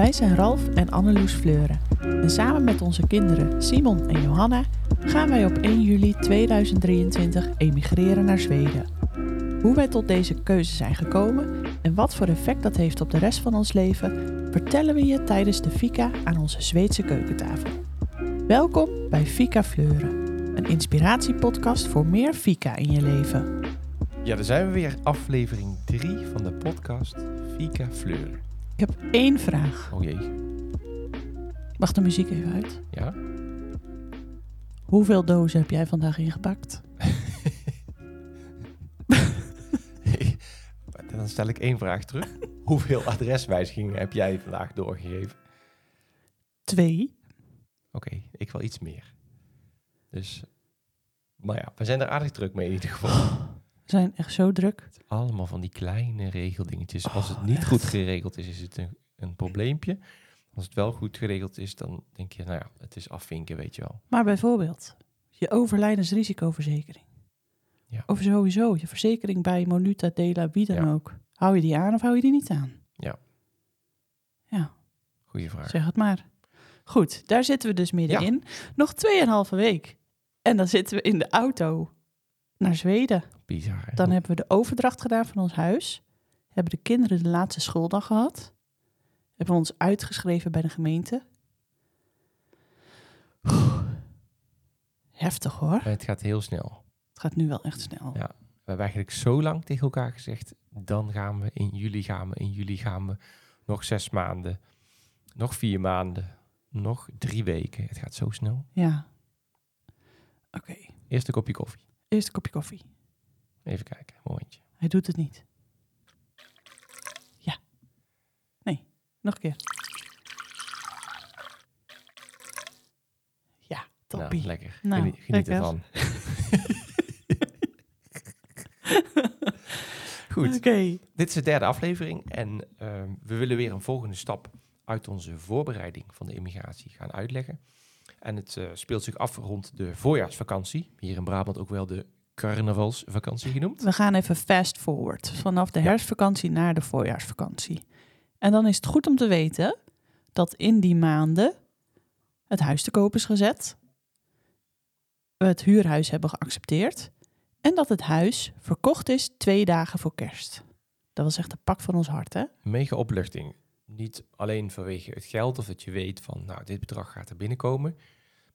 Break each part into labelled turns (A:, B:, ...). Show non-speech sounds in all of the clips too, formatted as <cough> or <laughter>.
A: Wij zijn Ralf en Anneloes Fleuren. En samen met onze kinderen Simon en Johanna gaan wij op 1 juli 2023 emigreren naar Zweden. Hoe wij tot deze keuze zijn gekomen en wat voor effect dat heeft op de rest van ons leven, vertellen we je tijdens de Fika aan onze Zweedse keukentafel. Welkom bij Fika Fleuren, een inspiratiepodcast voor meer Fika in je leven.
B: Ja, daar zijn we weer. Aflevering 3 van de podcast Fika Fleur.
A: Ik heb één vraag.
B: Oh jee.
A: Mag de muziek even uit?
B: Ja?
A: Hoeveel dozen heb jij vandaag ingepakt? <laughs>
B: Dan stel ik één vraag terug. <laughs> Hoeveel adreswijzigingen heb jij vandaag doorgegeven?
A: Twee.
B: Oké, ik wel iets meer. Dus, maar ja, we zijn er aardig druk mee in ieder geval. <laughs>
A: Zijn echt zo druk.
B: Allemaal van die kleine regeldingetjes. Als het
A: Oh,
B: niet
A: echt?
B: goed geregeld is, is het een, een probleempje. Als het wel goed geregeld is, dan denk je, nou ja, het is afvinken, weet je wel.
A: Maar bijvoorbeeld, je overlijdensrisicoverzekering.
B: Ja.
A: Of sowieso, je verzekering bij Monuta, Dela, wie dan
B: Ja.
A: ook. Hou je die aan of hou je die niet aan?
B: Ja.
A: Ja,
B: Goeie vraag.
A: zeg het maar. Goed, daar zitten we dus middenin. Nog tweeënhalve week. En dan zitten we in de auto naar Zweden.
B: Bizar. hè?
A: Dan hebben we de overdracht gedaan van ons huis. Hebben de kinderen de laatste schooldag gehad. Hebben we ons uitgeschreven bij de gemeente. Oeh. Heftig hoor.
B: Het gaat heel snel.
A: Het gaat nu wel echt snel.
B: Ja. We hebben eigenlijk zo lang tegen elkaar gezegd, dan gaan we in juli gaan we, in juli gaan we nog zes maanden, nog vier maanden, nog drie weken. Het gaat zo snel.
A: Ja. Oké,
B: Eerst een kopje koffie.
A: Eerst een kopje koffie.
B: Even kijken, momentje.
A: Hij doet het niet. Ja. Nee, nog een keer. Ja, toppie.
B: Nou, lekker.
A: Nou,
B: Geniet, geniet
A: lekker.
B: ervan. <laughs> Goed,
A: Oké.
B: dit is de derde aflevering en ehm, we willen weer een volgende stap uit onze voorbereiding van de immigratie gaan uitleggen. En het eh, speelt zich af rond de voorjaarsvakantie, hier in Brabant ook wel de carnavalsvakantie genoemd.
A: We gaan even fast forward. Vanaf de herfstvakantie naar de voorjaarsvakantie. En dan is het goed om te weten dat in die maanden het huis te koop is gezet. We het huurhuis hebben geaccepteerd. En dat het huis verkocht is twee dagen voor kerst. Dat was echt een pak van ons hart, hè?
B: Mega opluchting. Niet alleen vanwege het geld of dat je weet van, nou, dit bedrag gaat er binnenkomen.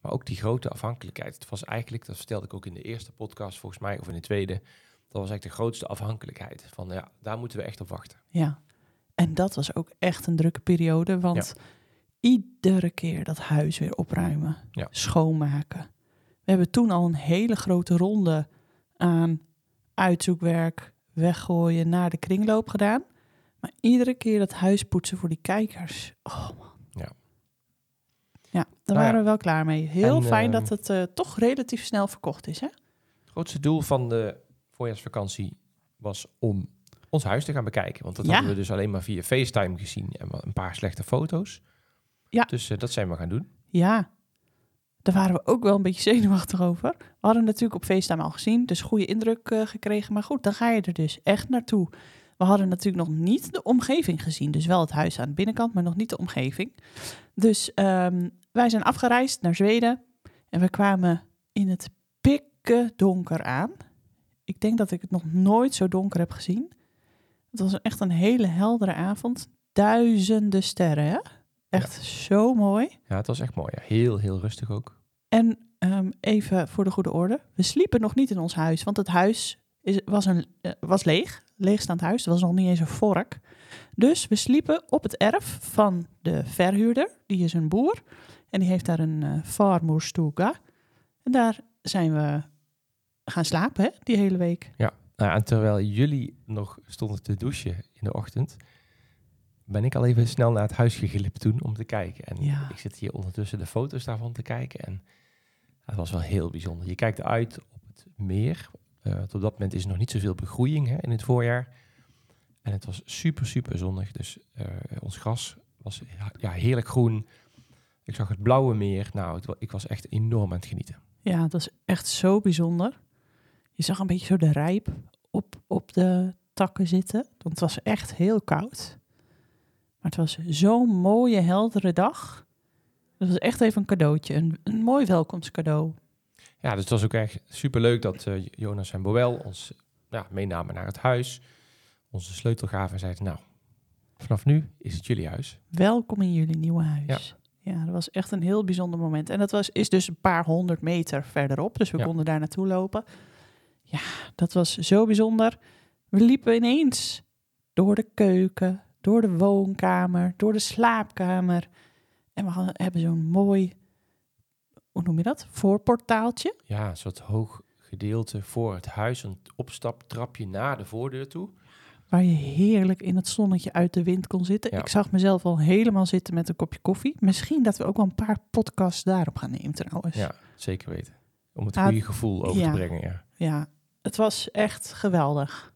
B: Maar ook die grote afhankelijkheid. Het was eigenlijk, dat vertelde ik ook in de eerste podcast volgens mij, of in de tweede. Dat was eigenlijk de grootste afhankelijkheid. Van ja, daar moeten we echt op wachten.
A: Ja. En dat was ook echt een drukke periode, want iedere keer dat huis weer opruimen,
B: Ja.
A: schoonmaken. We hebben toen al een hele grote ronde aan uitzoekwerk, weggooien, naar de kringloop gedaan. Maar iedere keer dat huis poetsen voor die kijkers. Oh man.
B: Ja.
A: Ja, daar
B: Nou ja.
A: waren we wel klaar mee. Heel
B: En,
A: fijn
B: ehm,
A: dat het eh, toch relatief snel verkocht is, hè?
B: Het grootste doel van de voorjaarsvakantie was om ons huis te gaan bekijken. Want dat
A: Ja.
B: hadden we dus alleen maar via FaceTime gezien en wat- een paar slechte foto's.
A: Ja.
B: Dus eh, dat zijn we gaan doen.
A: Ja, daar waren we ook wel een beetje <laughs> zenuwachtig over. We hadden natuurlijk op FaceTime al gezien, dus goede indruk eh, gekregen. Maar goed, dan ga je er dus echt naartoe. We hadden natuurlijk nog niet de omgeving gezien. Dus wel het huis aan de binnenkant, maar nog niet de omgeving. Dus ehm, wij zijn afgereisd naar Zweden. En we kwamen in het pikken donker aan. Ik denk dat ik het nog nooit zo donker heb gezien. Het was echt een hele heldere avond. Duizenden sterren, hè? Echt zo mooi.
B: Ja, het was echt mooi. Ja. Heel, heel rustig ook.
A: En ehm, even voor de goede orde. We sliepen nog niet in ons huis, want het huis is, was, een, eh, was leeg. Leegstaand huis. Er was nog niet eens een vork. Dus we sliepen op het erf van de verhuurder. Die is een boer. En die heeft daar een uh. En daar zijn we gaan slapen, hè, die hele week.
B: Nou, en terwijl jullie nog stonden te douchen in de ochtend, ben ik al even snel naar het huis geglipt toen om te kijken. En
A: Ja.
B: ik zit hier ondertussen de foto's daarvan te kijken. En het was wel heel bijzonder. Je kijkt uit op het meer. Eh, op dat moment is er nog niet zoveel begroeiing hè, in het voorjaar. En het was super, super zonnig. Dus eh, ons gras was ja, heerlijk groen. Ik zag het blauwe meer. Nou, ik was echt enorm aan het genieten.
A: Ja, dat is echt zo bijzonder. Je zag een beetje zo de rijp op, op de takken zitten. Want het was echt heel koud. Maar het was zo'n mooie, heldere dag. Dat was echt even een cadeautje. Een, een mooi welkomstcadeau.
B: Ja, dus het was ook echt superleuk dat eh, Jonas en Boel ons ja, meenamen naar het huis. Onze sleutel gaven en zeiden, nou, vanaf nu is het jullie huis.
A: Welkom in jullie nieuwe huis. Ja. dat was echt een heel bijzonder moment. En dat was, is dus een paar honderd meter verderop. Dus we
B: Ja.
A: konden daar naartoe lopen. Ja, dat was zo bijzonder. We liepen ineens door de keuken, door de woonkamer, door de slaapkamer. En we hebben zo'n mooi, hoe noem je dat? Voorportaaltje.
B: Ja, een soort hoog gedeelte voor het huis, een opstaptrapje naar de voordeur toe.
A: Waar je heerlijk in het zonnetje uit de wind kon zitten.
B: Ja.
A: Ik zag mezelf al helemaal zitten met een kopje koffie. Misschien dat we ook wel een paar podcasts daarop gaan nemen trouwens.
B: Ja, zeker weten. Om het
A: Ah,
B: goede gevoel over
A: ja.
B: te brengen, ja.
A: Ja, het was echt geweldig.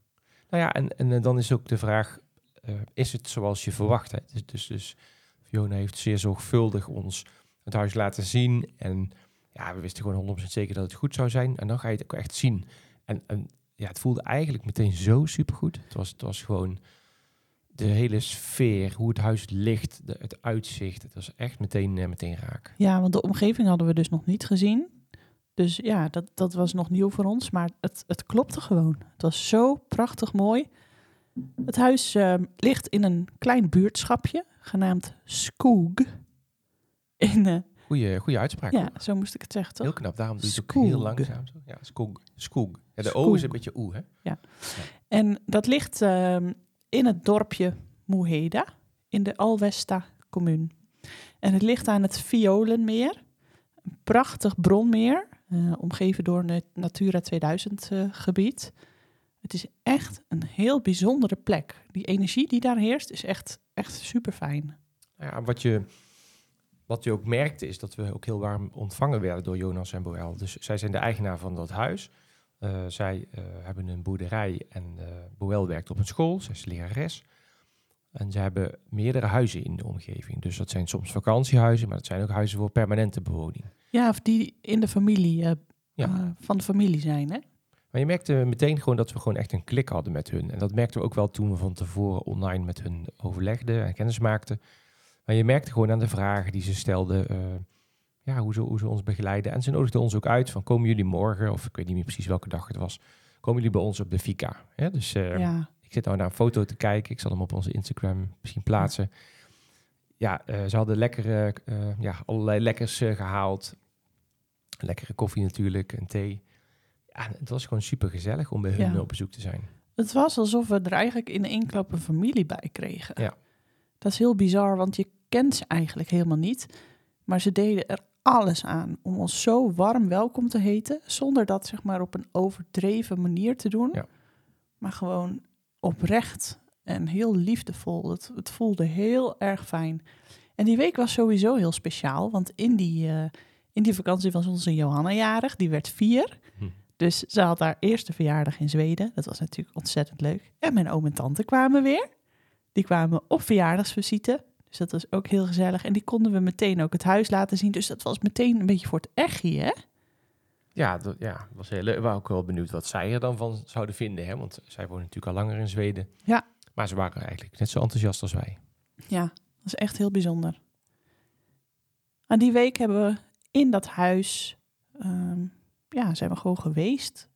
B: Nou ja, en, en eh, dan is ook de vraag, eh, is het zoals je verwacht? Hè? Dus, dus, dus Fiona heeft zeer zorgvuldig ons het huis laten zien. En ja, we wisten gewoon 100% zeker dat het goed zou zijn. En dan ga je het ook echt zien. En, en ja, het voelde eigenlijk meteen zo supergoed. Het was, het was gewoon de hele sfeer, hoe het huis ligt, de, het uitzicht. Het was echt meteen, eh, meteen raak.
A: Ja, want de omgeving hadden we dus nog niet gezien. Dus ja, dat, dat was nog nieuw voor ons. Maar het, het klopte gewoon. Het was zo prachtig mooi. Het huis eh, ligt in een klein buurtschapje genaamd Skoog. In, eh,
B: Goeie, goeie uitspraak.
A: ja, zo moest ik het zeggen, toch?
B: Heel knap, daarom doe je het ook heel langzaam. Zo. Ja. Skoog. Ja, de O is een beetje oe, hè?
A: En dat ligt ehm, in het dorpje Moeheda in de Alwesta commune. En het ligt aan het Violenmeer, een prachtig bronmeer, eh, omgeven door het Natura 2000 eh, gebied. Het is echt een heel bijzondere plek. Die energie die daar heerst is echt, echt super fijn.
B: Ja, wat je, wat je ook merkte is dat we ook heel warm ontvangen werden door Jonas en Boel. Dus zij zijn de eigenaar van dat huis. Eh, zij eh, hebben een boerderij en eh Boel werkt op een school. Zij is lerares. En ze hebben meerdere huizen in de omgeving. Dus dat zijn soms vakantiehuizen, maar dat zijn ook huizen voor permanente bewoning.
A: Ja, of die in de familie,
B: Ja.
A: van de familie zijn, hè?
B: Maar je merkte meteen gewoon dat we gewoon echt een klik hadden met hun. En dat merkten we ook wel toen we van tevoren online met hun overlegden en kennis maakten. Maar je merkte gewoon aan de vragen die ze stelden, eh, ja, hoe, ze, hoe ze ons begeleiden. En ze nodigden ons ook uit van, komen jullie morgen, of ik weet niet meer precies welke dag het was, komen jullie bij ons op de Fika? Hè? Dus eh,
A: ja.
B: ik zit nou naar een foto te kijken, ik zal hem op onze Instagram misschien plaatsen. Ja, eh, ze hadden lekkere, ja, allerlei lekkers eh, gehaald. Lekkere koffie natuurlijk, en thee. Ja, het was gewoon super gezellig om bij hun
A: Ja.
B: op bezoek te zijn.
A: Het was alsof we er eigenlijk in één klap een familie bij kregen.
B: Ja.
A: Dat is heel bizar, want je kent ze eigenlijk helemaal niet. Maar ze deden er alles aan om ons zo warm welkom te heten. Zonder dat zeg maar op een overdreven manier te doen.
B: Ja.
A: Maar gewoon oprecht en heel liefdevol. Het, het voelde heel erg fijn. En die week was sowieso heel speciaal. Want in die, eh, in die vakantie was onze Johanna jarig. Die werd vier.
B: Hm.
A: Dus ze had haar eerste verjaardag in Zweden. Dat was natuurlijk ontzettend leuk. En mijn oom en tante kwamen weer. Die kwamen op verjaardagsvisite. Dus dat was ook heel gezellig. En die konden we meteen ook het huis laten zien. Dus dat was meteen een beetje voor het echtje, hè?
B: Ja, dat ja, was heel leuk. Ik was ook wel benieuwd wat zij er dan van zouden vinden. Hè? Want zij wonen natuurlijk al langer in Zweden.
A: Ja.
B: Maar ze waren eigenlijk net zo enthousiast als wij.
A: Ja, dat is echt heel bijzonder. En die week hebben we in dat huis, ehm, ja, zijn we gewoon geweest.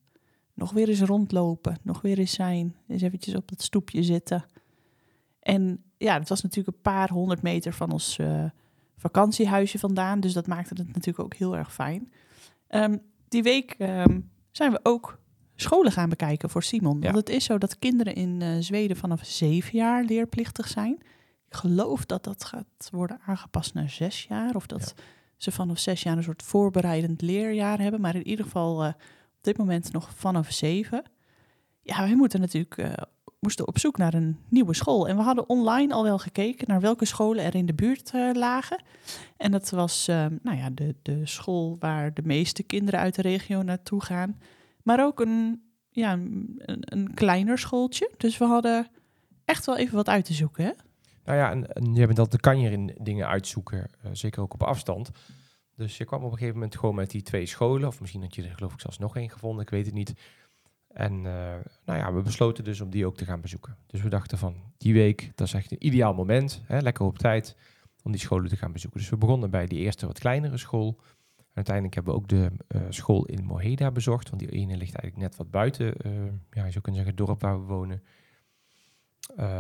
A: Nog weer eens rondlopen, nog weer eens zijn, eens eventjes op dat stoepje zitten. En ja, het was natuurlijk een paar honderd meter van ons eh, vakantiehuisje vandaan, dus dat maakte het natuurlijk ook heel erg fijn. Ehm, die week ehm, zijn we ook scholen gaan bekijken voor Simon.
B: Ja.
A: Want het is zo dat kinderen in eh, Zweden vanaf zeven jaar leerplichtig zijn. Ik geloof dat dat gaat worden aangepast naar zes jaar. Of dat ze vanaf zes jaar een soort voorbereidend leerjaar hebben. Maar in ieder geval eh, op dit moment nog vanaf zeven. Ja, wij moeten natuurlijk, eh, moesten op zoek naar een nieuwe school. En we hadden online al wel gekeken naar welke scholen er in de buurt eh, lagen. En dat was eh, nou ja, de, de school waar de meeste kinderen uit de regio naartoe gaan. Maar ook een, ja, een, een kleiner schooltje. Dus we hadden echt wel even wat uit te zoeken, hè?
B: Nou ja, en, je bent altijd kan je in dingen uitzoeken, eh, zeker ook op afstand. Dus je kwam op een gegeven moment gewoon met die twee scholen, of misschien had je er geloof ik zelfs nog één gevonden, ik weet het niet. En uh, nou ja, we besloten dus om die ook te gaan bezoeken. Dus we dachten van die week, dat is echt een ideaal moment, hè, lekker op tijd, om die scholen te gaan bezoeken. Dus we begonnen bij die eerste wat kleinere school. En uiteindelijk hebben we ook de uh, school in Moheda bezocht, want die ene ligt eigenlijk net wat buiten, uh, ja, je zou kunnen zeggen, het dorp waar we wonen.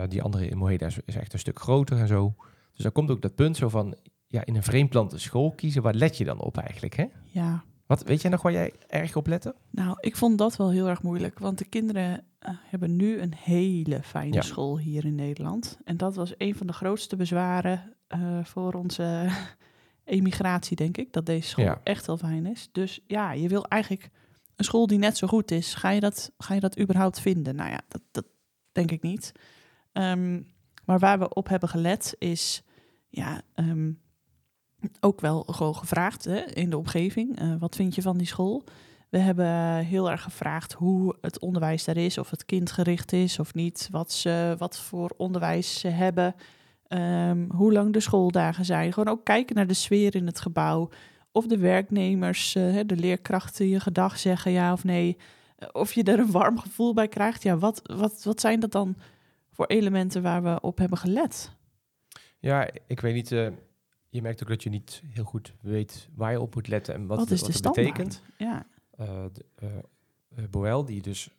B: die andere in Moheda is, echt een stuk groter en zo. Dus dan komt ook dat punt zo van, ja, in een vreemdlande school kiezen, waar let je dan op eigenlijk, hè?
A: Ja,
B: wat, weet jij nog waar jij erg op lette?
A: Nou, ik vond dat wel heel erg moeilijk. Want de kinderen uh, hebben nu een hele fijne school hier in Nederland. En dat was een van de grootste bezwaren uh, voor onze <laughs> emigratie, denk ik. Dat deze school echt wel fijn is. Dus ja, je wil eigenlijk een school die net zo goed is. Ga je dat, ga je dat überhaupt vinden? Nou ja, dat, dat denk ik niet. Um, maar waar we op hebben gelet is... Ja, um, ook wel gewoon gevraagd hè, in de omgeving. Uh, wat vind je van die school? We hebben heel erg gevraagd hoe het onderwijs daar is, of het kindgericht is of niet, wat, ze, wat voor onderwijs ze hebben, um, hoe lang de schooldagen zijn. Gewoon ook kijken naar de sfeer in het gebouw, of de werknemers, uh, de leerkrachten je gedag zeggen ja of nee, uh, of je er een warm gevoel bij krijgt. Ja, wat, wat, wat zijn dat dan voor elementen waar we op hebben gelet?
B: Ja, ik weet niet je merkt ook dat je niet heel goed weet waar je op moet letten en wat, wat, is wat het betekent.
A: Ja.
B: Uh, de, uh, Boel, die dus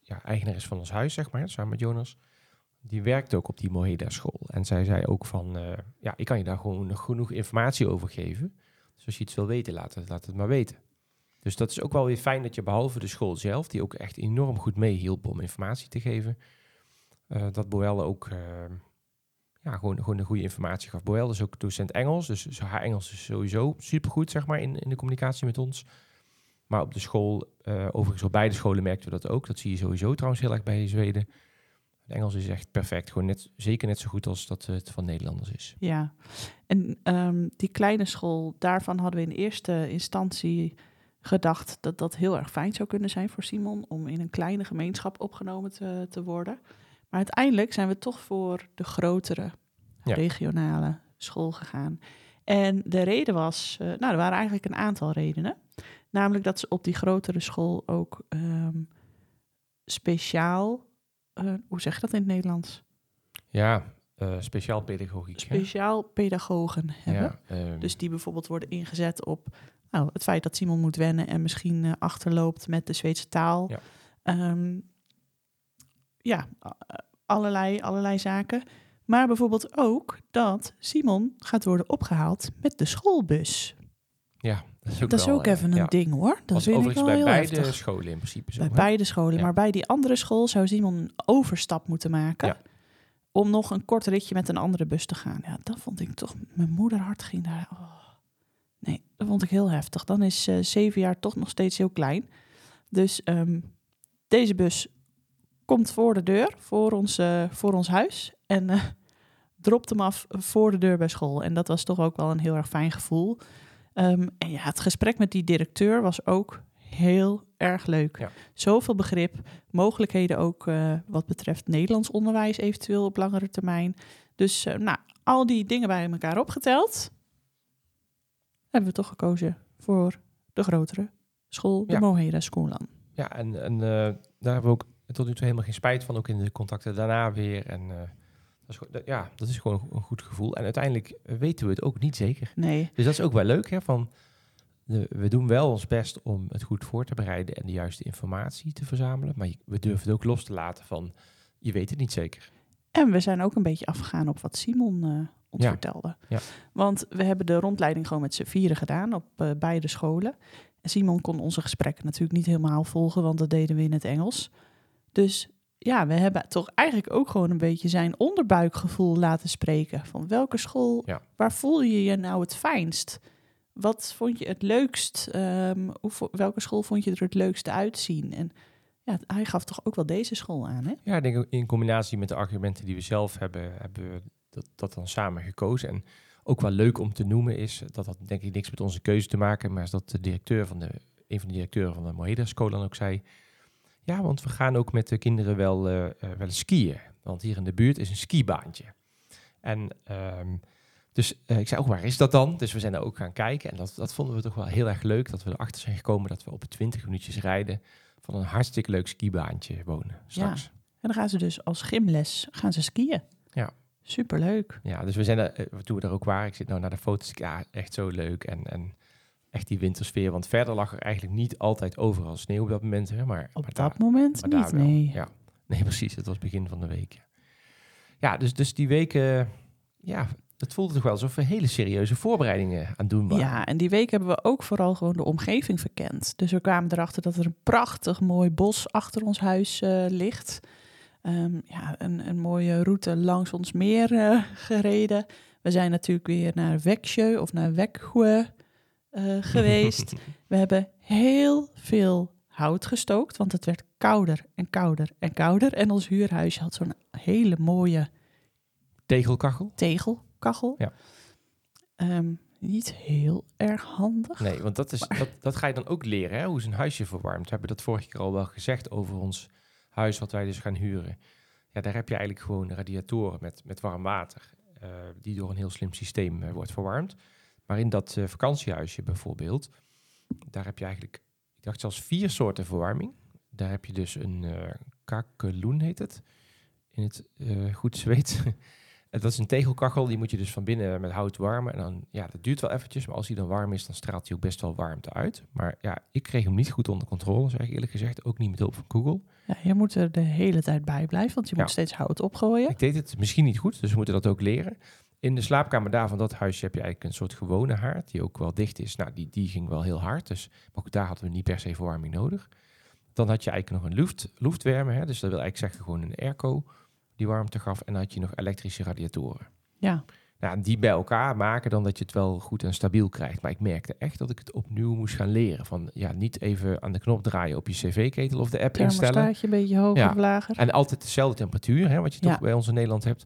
B: ja, eigenaar is van ons huis, zeg maar, samen met Jonas, die werkt ook op die Moheda school. En zij zei ook van, ja, ik kan je daar gewoon genoeg informatie over geven. Dus als je iets wil weten, laat het, laat het maar weten. Dus dat is ook wel weer fijn dat je behalve de school zelf, die ook echt enorm goed meehielp om informatie te geven, dat Boel ook ja, gewoon, gewoon een goede informatie gaf. Boel is ook docent Engels, dus haar Engels is sowieso supergoed, zeg maar, in, in de communicatie met ons. Maar op de school, uh, overigens op beide scholen merkten we dat ook. Dat zie je sowieso trouwens heel erg bij Zweden. Het Engels is echt perfect. Gewoon net, zeker net zo goed als dat het van Nederlanders is.
A: Ja, en um, die kleine school, daarvan hadden we in eerste instantie gedacht dat dat heel erg fijn zou kunnen zijn voor Simon om in een kleine gemeenschap opgenomen te, te worden. Maar uiteindelijk zijn we toch voor de grotere regionale school gegaan. En de reden was, uh, nou, er waren eigenlijk een aantal redenen. Namelijk dat ze op die grotere school ook um, speciaal, uh, hoe zeg je dat in het Nederlands?
B: Ja, uh, speciaal pedagogiek.
A: Speciaal hè? pedagogen hebben. Ja, um... Dus die bijvoorbeeld worden ingezet op nou, het feit dat Simon moet wennen en misschien achterloopt met de Zweedse taal. Ja. Um, ja, allerlei, allerlei zaken. Maar bijvoorbeeld ook dat Simon gaat worden opgehaald met de schoolbus.
B: Ja,
A: dat is ook, dat is ook even een ding hoor. Dat
B: is overigens bij beide scholen in principe zo.
A: Bij beide scholen, maar bij die andere school zou Simon een overstap moeten maken. Ja. Om nog een kort ritje met een andere bus te gaan. Ja, dat vond ik toch. Mijn moederhart ging daar. Oh. Nee, dat vond ik heel heftig. Dan is uh, zeven jaar toch nog steeds heel klein. Dus um, deze bus komt voor de deur, voor ons, uh, voor ons huis. En uh, dropt hem af voor de deur bij school. En dat was toch ook wel een heel erg fijn gevoel. Um, en ja, het gesprek met die directeur was ook heel erg leuk. Ja. Zoveel begrip, mogelijkheden ook uh, wat betreft Nederlands onderwijs eventueel op langere termijn. Dus nou, al die dingen bij elkaar opgeteld, hebben we toch gekozen voor de grotere school, de ja. Moheda Schoolland.
B: Ja, en, en daar hebben we ook tot nu toe helemaal geen spijt van, ook in de contacten daarna weer. En uh, dat is, ja, dat is gewoon een goed gevoel. En uiteindelijk weten we het ook niet zeker.
A: Nee.
B: Dus dat is ook wel leuk, hè, van de, we doen wel ons best om het goed voor te bereiden en de juiste informatie te verzamelen. Maar we durven het ook los te laten van, je weet het niet zeker.
A: En we zijn ook een beetje afgegaan op wat Simon uh, ons vertelde.
B: Ja.
A: Want we hebben de rondleiding gewoon met z'n vieren gedaan op uh, beide scholen. En Simon kon onze gesprekken natuurlijk niet helemaal volgen, want dat deden we in het Engels. Dus ja, we hebben toch eigenlijk ook gewoon een beetje zijn onderbuikgevoel laten spreken. Van welke school, waar voel je je nou het fijnst? Wat vond je het leukst? Um, hoe, welke school vond je er het leukste uitzien? En ja, hij gaf toch ook wel deze school aan, hè?
B: Ja, ik denk in combinatie met de argumenten die we zelf hebben, hebben we dat, dat dan samen gekozen. En ook wel leuk om te noemen is, dat had denk ik niks met onze keuze te maken, maar is dat de directeur van de, een van de directeuren van de Moeda School dan ook zei, ja, want we gaan ook met de kinderen wel, uh, wel skiën. Want hier in de buurt is een skibaantje. En um, dus uh, ik zei, oh, waar is dat dan? Dus we zijn er ook gaan kijken. En dat, dat vonden we toch wel heel erg leuk. Dat we erachter zijn gekomen dat we op 20 minuutjes rijden van een hartstikke leuk skibaantje wonen straks.
A: En dan gaan ze dus als gymles gaan ze skiën.
B: Ja.
A: Superleuk.
B: Ja, dus we zijn er, eh, toen we er ook waren, ik zit nou naar de foto's, ja, echt zo leuk. En, en echt die wintersfeer, want verder lag er eigenlijk niet altijd overal sneeuw op dat moment. Hè, maar,
A: Op
B: maar
A: dat
B: daar-
A: moment
B: maar
A: niet, nee.
B: Ja. Nee, <laughs> precies. Het was begin van de week. Ja, dus, dus die weken, ja, het voelde toch wel alsof we hele serieuze voorbereidingen aan doen waren.
A: Ja, en die week hebben we ook vooral gewoon de omgeving verkend. Dus we kwamen erachter dat er een prachtig mooi bos achter ons huis eh, ligt. Ehm, ja, een, een mooie route langs ons meer eh, gereden. We zijn natuurlijk weer naar Weksjeu of naar Wekhue eh, geweest. <laughs> we hebben heel veel hout gestookt, want het werd kouder en kouder en kouder. En ons huurhuisje had zo'n hele mooie
B: Tegelkachel?
A: tegelkachel.
B: Ja.
A: Ehm, niet heel erg handig.
B: Nee, want dat, is, dat, dat ga je dan ook leren, hè, hoe ze een huisje verwarmt. We hebben dat vorige keer al wel gezegd over ons huis wat wij dus gaan huren. Ja, daar heb je eigenlijk gewoon radiatoren met, met warm water, eh, die door een heel slim systeem eh, wordt verwarmd. Maar in dat eh, vakantiehuisje bijvoorbeeld, daar heb je eigenlijk, ik dacht zelfs vier soorten verwarming. Daar heb je dus een eh kakeloen, heet het, in het eh, goed Zweeds. <laughs> Dat is een tegelkachel, die moet je dus van binnen met hout warmen. En dan, ja, dat duurt wel eventjes, maar als die dan warm is, dan straalt hij ook best wel warmte uit. Maar ja, ik kreeg hem niet goed onder controle, zeg ik eerlijk gezegd. Ook niet met hulp van Google.
A: Ja, je moet er de hele tijd bij blijven, want je
B: Ja.
A: moet steeds hout opgooien.
B: Ik deed het misschien niet goed, dus we moeten dat ook leren. In de slaapkamer daar van dat huisje heb je eigenlijk een soort gewone haard, die ook wel dicht is. Nou, die, die ging wel heel hard, dus maar goed, daar hadden we niet per se verwarming nodig. Dan had je eigenlijk nog een lucht, luchtwarme, hè, dus dat wil eigenlijk zeggen gewoon een airco die warmte gaf. En dan had je nog elektrische radiatoren.
A: Ja,
B: Nou, die bij elkaar maken dan dat je het wel goed en stabiel krijgt. Maar ik merkte echt dat ik het opnieuw moest gaan leren. Van ja, niet even aan de knop draaien op je cv-ketel of de app instellen.
A: thermostaatje een beetje hoger
B: Ja.
A: of lager.
B: En altijd dezelfde temperatuur, hè, wat je
A: Ja.
B: toch bij ons in Nederland hebt.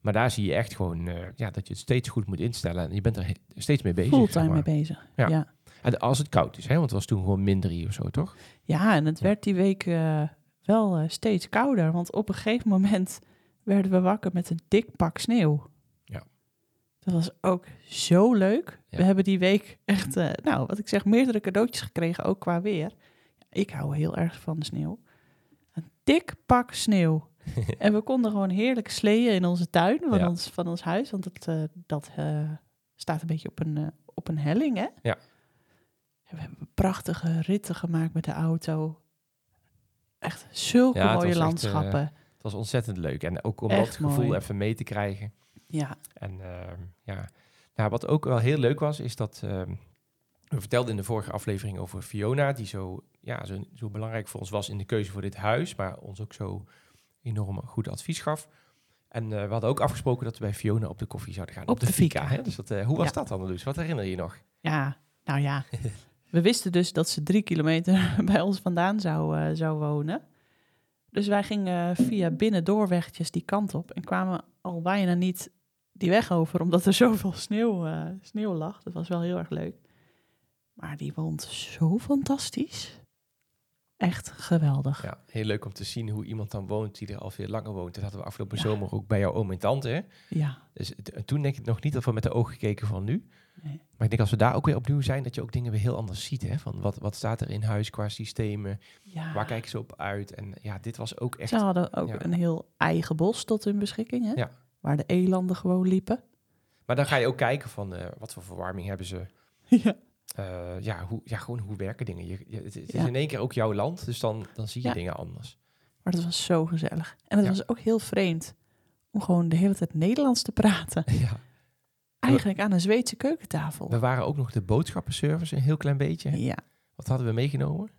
B: Maar daar zie je echt gewoon eh, ja, dat je het steeds goed moet instellen. En je bent er steeds mee bezig.
A: Fulltime
B: zeg
A: mee bezig.
B: Ja.
A: Ja.
B: En als het koud is, hè, want het was toen gewoon min drie of zo, toch?
A: Ja, en het
B: Ja.
A: werd die week eh, wel eh, steeds kouder. Want op een gegeven moment werden we wakker met een dik pak sneeuw.
B: Ja.
A: Dat was ook zo leuk.
B: Ja.
A: We hebben die week echt, nou, wat ik zeg, meerdere cadeautjes gekregen, ook qua weer. Ik hou heel erg van de sneeuw. Een dik pak sneeuw. <laughs> en we konden gewoon heerlijk sleeën in onze tuin van,
B: Ja.
A: ons, van ons huis. Want het, eh, dat eh, staat een beetje op een, eh, op een helling, hè?
B: Ja.
A: En we hebben prachtige ritten gemaakt met de auto. Echt zulke
B: Ja,
A: mooie
B: echt,
A: landschappen.
B: Het was ontzettend leuk. En ook om
A: Echt
B: dat gevoel
A: mooi.
B: even mee te krijgen.
A: ja,
B: En ehm, ja, nou, wat ook wel heel leuk was, is dat ehm, we vertelden in de vorige aflevering over Fiona, die zo, ja, zo, zo belangrijk voor ons was in de keuze voor dit huis, maar ons ook zo enorm goed advies gaf. En eh, we hadden ook afgesproken dat we bij Fiona op de koffie zouden gaan.
A: Op de Fika.
B: Hè? Dus dat, eh, hoe was
A: Ja.
B: dat dan, Luus? Wat herinner je je nog?
A: ja, nou ja. <laughs> we wisten dus dat ze drie kilometer <laughs> bij ons vandaan zou, eh, zou wonen. Dus wij gingen via binnendoorwegjes die kant op en kwamen al bijna niet die weg over, omdat er <laughs> zoveel sneeuw, sneeuw lag. Dat was wel heel erg leuk. Maar die woont zo fantastisch. Echt geweldig.
B: Ja, heel leuk om te zien hoe iemand dan woont die er al veel langer woont. Dat hadden we afgelopen
A: Ja.
B: zomer ook bij jouw oom en tante. Hè?
A: Ja,
B: Dus toen denk ik nog niet dat we met de ogen gekeken van nu.
A: nee.
B: Maar ik denk als we daar ook weer opnieuw zijn, dat je ook dingen weer heel anders ziet. Hè? Van wat, wat staat er in huis qua systemen?
A: ja.
B: Waar kijken ze op uit? En ja, dit was ook echt...
A: Ze hadden ook
B: ja.
A: een heel eigen bos tot hun beschikking, hè?
B: Ja.
A: Waar de elanden gewoon liepen.
B: Maar dan ga je ook kijken van eh, wat voor verwarming hebben ze. <laughs>
A: ja.
B: Eh, ja, hoe, ja, gewoon hoe werken dingen. Je, je- het, het is in één keer ook jouw land, dus dan, dan zie je
A: Ja.
B: dingen anders.
A: Maar dat was zo gezellig. En het
B: Ja.
A: was ook heel vreemd om gewoon de hele tijd Nederlands te praten. <laughs>
B: ja.
A: Eigenlijk aan een Zweedse keukentafel.
B: We waren ook nog de boodschappenservice een heel klein beetje. hè?
A: Ja.
B: Wat hadden we meegenomen?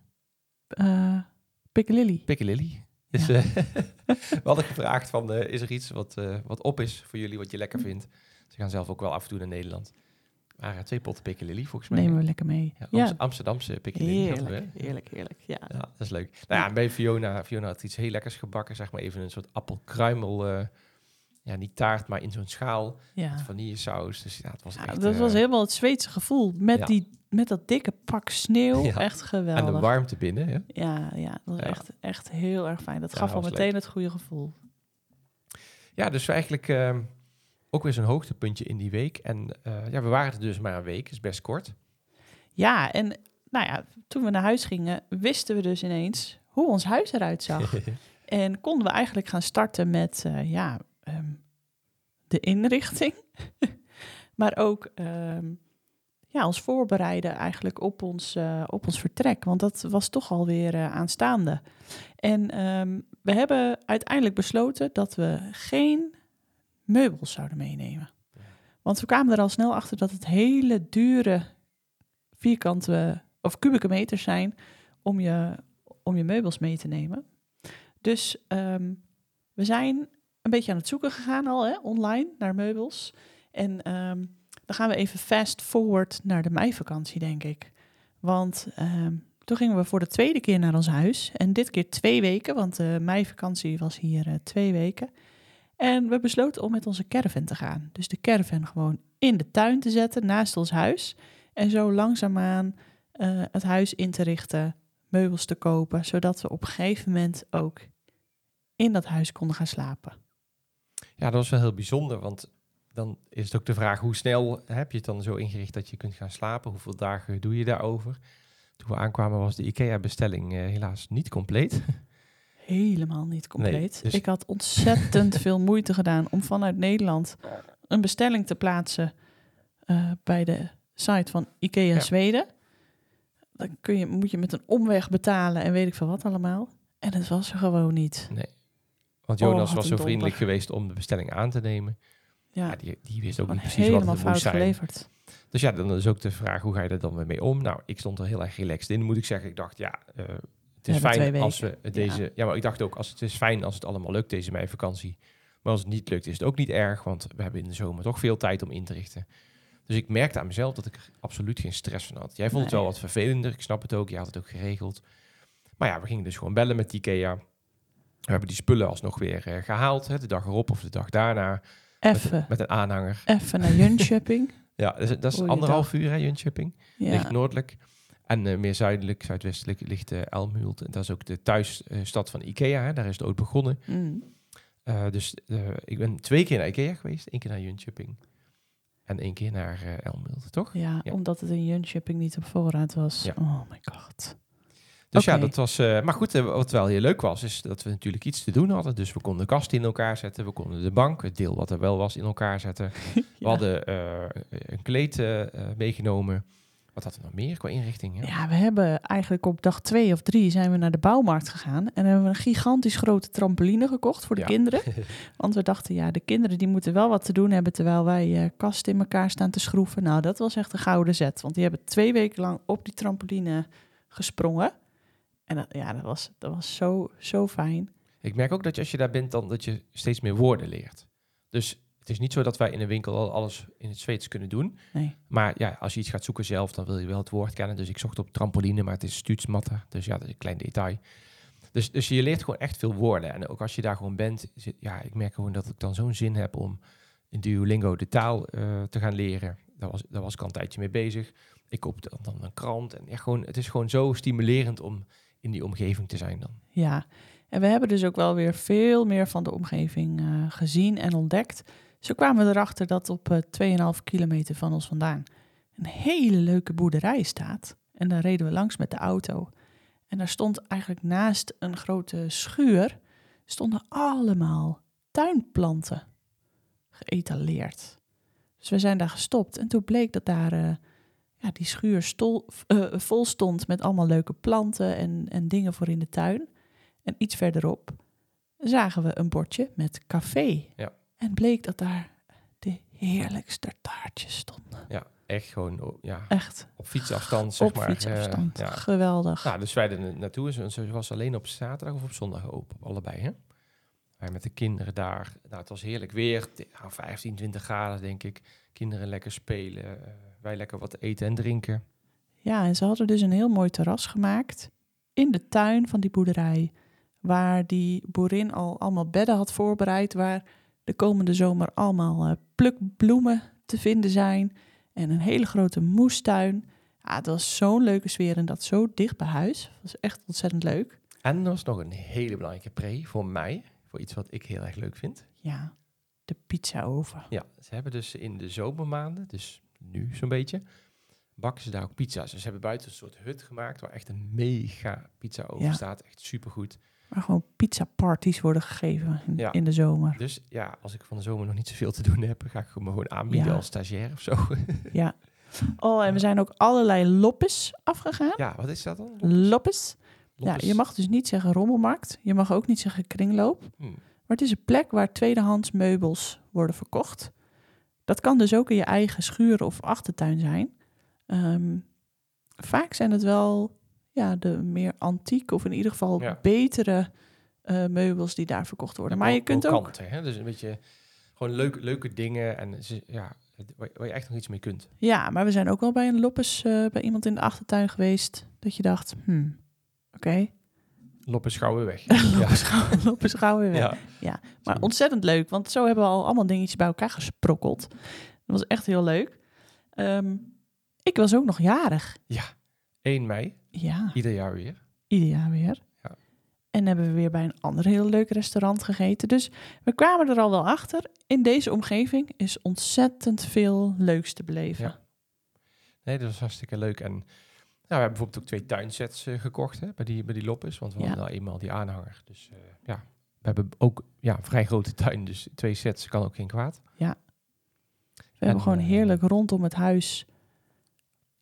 A: eh Piccalilli.
B: Piccalilli. Dus
A: Ja.
B: eh, <laughs> we hadden gevraagd van, is er iets wat, wat op is voor jullie, wat je lekker vindt? Ze gaan zelf ook wel af en toe naar Nederland. Eh, twee potten Piccalilli volgens mij.
A: Nemen we lekker mee.
B: Ja,
A: Ja,
B: Amst- Amsterdamse hè?
A: heerlijk, heerlijk, heerlijk. Ja.
B: Ja, dat is leuk. Nou ja, en bij Fiona, Fiona had iets heel lekkers gebakken. Zeg maar even een soort appelkruimel. eh, ja, niet taart, maar in zo'n schaal. Met
A: Ja.
B: vanillesaus. Dus ja, het was
A: Ja,
B: echt...
A: dat
B: eh,
A: was helemaal het Zweedse gevoel. Met,
B: Ja.
A: die, met dat dikke pak sneeuw. <laughs>
B: Ja.
A: Echt
B: En
A: geweldig.
B: de warmte binnen. Hè?
A: Ja, ja, dat was. Echt, echt heel erg fijn. Dat gaf al meteen
B: leuk.
A: het goede gevoel.
B: Ja, dus eigenlijk ehm, ook weer zo'n hoogtepuntje in die week. En eh, ja, we waren er dus maar een week. is best kort.
A: Ja, en nou ja, toen we naar huis gingen, wisten we dus ineens hoe ons huis eruit zag. <laughs> en konden we eigenlijk gaan starten met eh, ja, ehm, de inrichting. <laughs> maar ook ehm, ja, ons voorbereiden eigenlijk op ons, eh, op ons vertrek. Want dat was toch alweer uh, aanstaande. En ehm, we hebben uiteindelijk besloten dat we geen meubels zouden meenemen. Want we kwamen er al snel achter dat het hele dure vierkante of kubieke meters zijn om je, om je meubels mee te nemen. Dus ehm, we zijn een beetje aan het zoeken gegaan al, hè, online, naar meubels. En ehm, dan gaan we even fast forward naar de meivakantie, denk ik. Want ehm, toen gingen we voor de tweede keer naar ons huis. En dit keer twee weken, want de meivakantie was hier uh, twee weken. En we besloten om met onze caravan te gaan. Dus de caravan gewoon in de tuin te zetten, naast ons huis. En zo langzaamaan uh, het huis in te richten, meubels te kopen, zodat we op een gegeven moment ook in dat huis konden gaan slapen.
B: Ja, dat was wel heel bijzonder, want dan is het ook de vraag hoe snel heb je het dan zo ingericht dat je kunt gaan slapen? Hoeveel dagen doe je daarover? Toen we aankwamen was de IKEA-bestelling uh, helaas niet compleet. <laughs>
A: Helemaal niet compleet. Nee, dus... Ik had ontzettend <laughs> veel moeite gedaan om vanuit Nederland een bestelling te plaatsen uh, bij de site van IKEA ja. Zweden. Dan kun je, moet je met een omweg betalen en weet ik veel wat allemaal. En het was er gewoon niet.
B: Nee. Want Jonas oh, was zo vriendelijk geweest om de bestelling aan te nemen. Ja, ja die, die wist ook niet precies wat het moest zijn. Geleverd. Dus ja, dan is ook de vraag, hoe ga je er dan weer mee om? Nou, ik stond er heel erg relaxed in, moet ik zeggen. Ik dacht, ja, uh, het is fijn als we deze... Ja. ja. maar ik dacht ook, als het is fijn als het allemaal lukt, deze meivakantie. Maar als het niet lukt, is het ook niet erg, want we hebben in de zomer toch veel tijd om in te richten. Dus ik merkte aan mezelf dat ik er absoluut geen stress van had. Jij vond het wel wat vervelender, ik snap het ook, je had het ook geregeld. Maar ja, we gingen dus gewoon bellen met IKEA. We hebben die spullen alsnog weer uh, gehaald, hè, de dag erop of de dag daarna.
A: Even.
B: Met, met, een aanhanger.
A: Even naar Jönköping. <laughs>
B: ja, dat is, dat is anderhalf uur, hè, Jönköping. Ja. Ligt noordelijk. En uh, meer zuidelijk, zuidwestelijk ligt uh, Elmhult. En dat is ook de thuisstad van IKEA. Hè. Daar is het ooit begonnen. Mm. dus ik ben twee keer naar IKEA geweest. één keer naar Jönköping. En één keer naar uh, Elmhult, toch?
A: Ja, omdat het in Jönköping niet op voorraad was. Ja. Oh my god.
B: Dus ja, dat was. Uh, maar goed, uh, wat wel heel leuk was, is dat we natuurlijk iets te doen hadden. Dus we konden de kast in elkaar zetten. We konden de bank, het deel wat er wel was, in elkaar zetten. <laughs> We hadden een kleed meegenomen. Wat had er nog meer qua inrichting?
A: Ja? ja, we hebben eigenlijk op dag twee of drie zijn we naar de bouwmarkt gegaan. En hebben we een gigantisch grote trampoline gekocht voor de kinderen. <laughs> Want we dachten, ja, de kinderen die moeten wel wat te doen hebben terwijl wij uh, kasten in elkaar staan te schroeven. Nou, dat was echt een gouden zet. Want die hebben twee weken lang op die trampoline gesprongen. En dat, ja, dat was, dat was zo, zo fijn.
B: Ik merk ook dat je, als je daar bent, dan dat je steeds meer woorden leert. Dus het is niet zo dat wij in een winkel al alles in het Zweeds kunnen doen. Nee. Maar ja, als je iets gaat zoeken zelf, dan wil je wel het woord kennen. Dus ik zocht op trampoline, maar het is stuutsmatten. Dus ja, dat is een klein detail. Dus, dus je leert gewoon echt veel woorden. En ook als je daar gewoon bent, ja, ik merk gewoon dat ik dan zo'n zin heb om in Duolingo de taal uh, te gaan leren. Daar was, daar was ik al een tijdje mee bezig. Ik koop dan een krant. En ja, gewoon, het is gewoon zo stimulerend om in die omgeving te zijn dan.
A: Ja, en we hebben dus ook wel weer veel meer van de omgeving uh, gezien en ontdekt. Zo kwamen we erachter dat op uh, eh, 2,5 kilometer van ons vandaan een hele leuke boerderij staat. En daar reden we langs met de auto. En daar stond eigenlijk naast een grote schuur, stonden allemaal tuinplanten geëtaleerd. Dus we zijn daar gestopt en toen bleek dat daar uh, ja, die schuur stol, uh, vol stond met allemaal leuke planten en, en dingen voor in de tuin. En iets verderop zagen we een bordje met café.
B: Ja.
A: En bleek dat daar de heerlijkste taartjes stonden.
B: Ja, echt gewoon ja,
A: echt.
B: op fietsafstand, zeg
A: op
B: maar.
A: fietsafstand, ja. geweldig.
B: Nou, dus wij er naartoe. En ze was alleen op zaterdag of op zondag open, allebei, hè? Wij met de kinderen daar. Nou, het was heerlijk weer. 15, 20 graden, denk ik. Kinderen lekker spelen. Uh, wij lekker wat eten en drinken.
A: Ja, en ze hadden dus een heel mooi terras gemaakt in de tuin van die boerderij. Waar die boerin al allemaal bedden had voorbereid. Waar de komende zomer allemaal uh, plukbloemen te vinden zijn. En een hele grote moestuin. Ja, het was zo'n leuke sfeer en dat zo dicht bij huis. Dat was echt ontzettend leuk.
B: En er was nog een hele belangrijke pre voor mij. Voor iets wat ik heel erg leuk vind.
A: Ja, de pizza oven.
B: Ja, ze hebben dus in de zomermaanden, dus nu zo'n beetje, bakken ze daar ook pizza's. Dus ze hebben buiten een soort hut gemaakt waar echt een mega pizza over
A: Ja.
B: staat. Echt supergoed.
A: Waar gewoon pizza parties worden gegeven in,
B: Ja.
A: in de zomer.
B: Dus ja, als ik van de zomer nog niet zoveel te doen heb, ga ik gewoon aanbieden
A: Ja.
B: als stagiair of zo. <laughs>
A: Ja. Oh, en we zijn ook allerlei loppes afgegaan.
B: ja, wat is dat dan?
A: Loppes. Ja,
B: Loppes?
A: je mag dus niet zeggen rommelmarkt. Je mag ook niet zeggen kringloop.
B: Hm.
A: Maar het is een plek waar tweedehands meubels worden verkocht. Dat kan dus ook in je eigen schuur of achtertuin zijn. Ehm, vaak zijn het wel ja, de meer antiek of in ieder geval
B: Ja.
A: betere eh, meubels die daar verkocht worden. Maar je kunt ook...
B: Hè? Dus een beetje gewoon leuke, leuke dingen en ja, waar, je echt nog iets mee kunt.
A: Ja, maar we zijn ook wel bij een loppes eh, bij iemand in de achtertuin geweest. Dat je dacht, hmm, oké, <laughs>
B: schouwen weg. <laughs>
A: loppes, gauw, <laughs> loppes gauw weer weg.
B: ja.
A: Maar ontzettend leuk, want zo hebben we al allemaal dingetjes bij elkaar gesprokkeld. Dat was echt heel leuk. Ehm, ik was ook nog jarig.
B: 1 mei,
A: Ja,
B: ieder jaar weer.
A: ieder jaar weer.
B: Ja.
A: En hebben we weer bij een ander heel leuk restaurant gegeten. Dus we kwamen er al wel achter. In deze omgeving is ontzettend veel leuks te beleven.
B: Ja. Nee, dat was hartstikke leuk. En nou, we hebben bijvoorbeeld ook twee tuinsets eh, gekocht hè, bij, die, bij die Loppes. Want we
A: Ja.
B: hadden nou eenmaal die aanhanger. Dus eh, ja, we hebben ook ja, een vrij grote tuin. Dus twee sets kan ook geen kwaad.
A: We hebben gewoon
B: eh,
A: heerlijk rondom het huis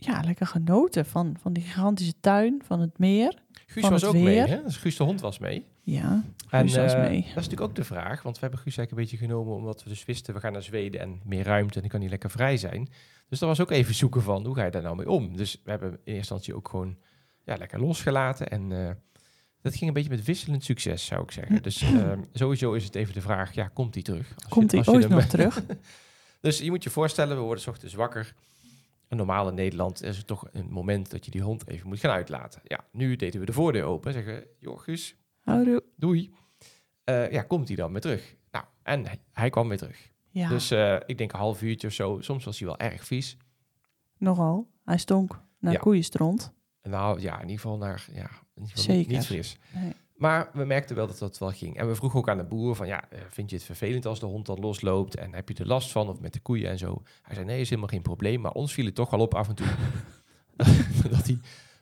A: ja, lekker genoten van, van die gigantische tuin, van het meer.
B: Guus
A: Van
B: was ook mee,
A: weer.
B: hè? Dus Guus de hond was mee.
A: Ja, Guus was
B: eh,
A: mee.
B: dat is natuurlijk ook de vraag, want we hebben Guus eigenlijk een beetje genomen omdat we dus wisten, we gaan naar Zweden en meer ruimte en dan kan hij lekker vrij zijn. Dus dat was ook even zoeken van, hoe ga je daar nou mee om? Dus we hebben in eerste instantie ook gewoon ja, lekker losgelaten en eh, dat ging een beetje met wisselend succes, zou ik zeggen. Dus <laughs> ehm, sowieso is het even de vraag, ja, komt hij terug? Als
A: Komt hij ooit nog terug? <laughs>
B: Dus je moet je voorstellen, we worden ochtends wakker. En normaal in Nederland is het toch een moment dat je die hond even moet gaan uitlaten. Ja, nu deden we de voordeur open en zeggen, joh Guus,
A: Houdoe.
B: doei. Eh, ja, komt hij dan weer terug? Nou, en hij, hij kwam weer terug.
A: Ja,
B: Dus eh, ik denk een half uurtje of zo. Soms was hij wel erg vies.
A: nogal. Hij stonk naar
B: Ja.
A: koeienstront.
B: Nou ja, in ieder geval naar, ja, in ieder geval
A: Zeker.
B: Niet, niet fris.
A: Nee.
B: Maar we merkten wel dat dat wel ging. En we vroegen ook aan de boer van, ja, eh, vind je het vervelend als de hond dan losloopt? En heb je er last van? Of met de koeien en zo? Hij zei, nee, is helemaal geen probleem. Maar ons viel het toch wel op af en toe. <laughs> dat hij